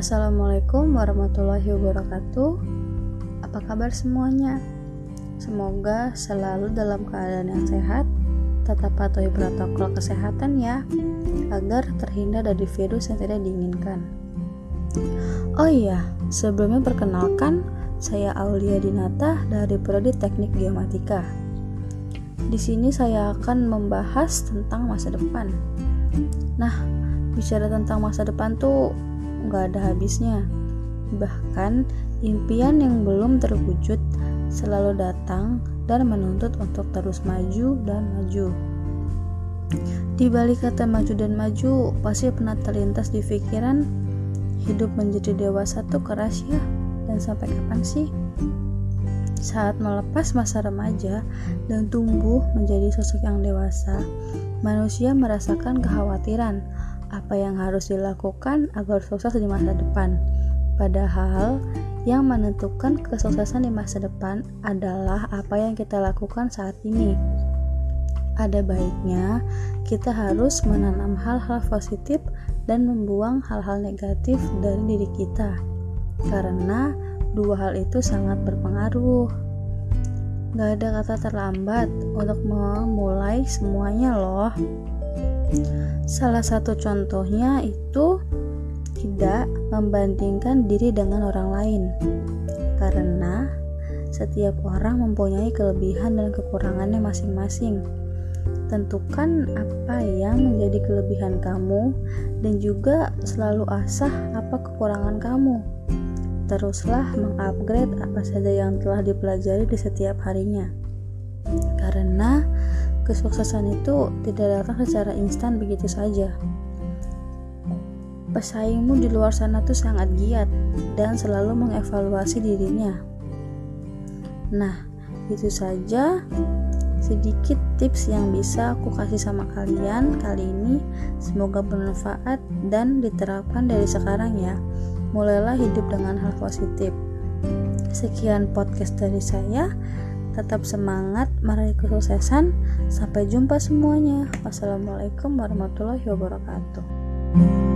Assalamualaikum warahmatullahi wabarakatuh. Apa kabar semuanya? Semoga selalu dalam keadaan yang sehat, tetap patuhi protokol kesehatan ya, agar terhindar dari virus yang tidak diinginkan. Oh iya, sebelumnya perkenalkan, saya Aulia Dinata dari Prodi Teknik Geomatika. Di sini saya akan membahas tentang masa depan. Nah, bicara tentang masa depan tuh nggak ada habisnya. Bahkan impian yang belum terwujud selalu datang dan menuntut untuk terus maju dan maju. Di balik kata maju dan maju, pasti pernah terlintas di pikiran hidup menjadi dewasa tuh keras ya, dan sampai kapan sih? Saat melepas masa remaja dan tumbuh menjadi sosok yang dewasa, manusia merasakan kekhawatiran apa yang harus dilakukan agar sukses di masa depan. Padahal, yang menentukan kesuksesan di masa depan adalah apa yang kita lakukan saat ini. Ada baiknya kita harus menanam hal-hal positif dan membuang hal-hal negatif dari diri kita, karena dua hal itu sangat berpengaruh. Gak ada kata terlambat untuk memulai semuanya, loh. Salah satu contohnya itu tidak membandingkan diri dengan orang lain, karena setiap orang mempunyai kelebihan dan kekurangannya masing-masing. Tentukan apa yang menjadi kelebihan kamu, dan juga selalu asah apa kekurangan kamu. Teruslah mengupgrade apa saja yang telah dipelajari di setiap harinya, karena kesuksesan itu tidak datang secara instan begitu saja. Pesaingmu di luar sana tuh sangat giat dan selalu mengevaluasi dirinya. Nah, itu saja sedikit tips yang bisa aku kasih sama kalian kali ini. Semoga bermanfaat dan diterapkan dari sekarang ya. Mulailah hidup dengan hal positif. Sekian podcast dari saya. Tetap semangat meraih kesuksesan. Sampai jumpa semuanya. Wassalamualaikum warahmatullahi wabarakatuh.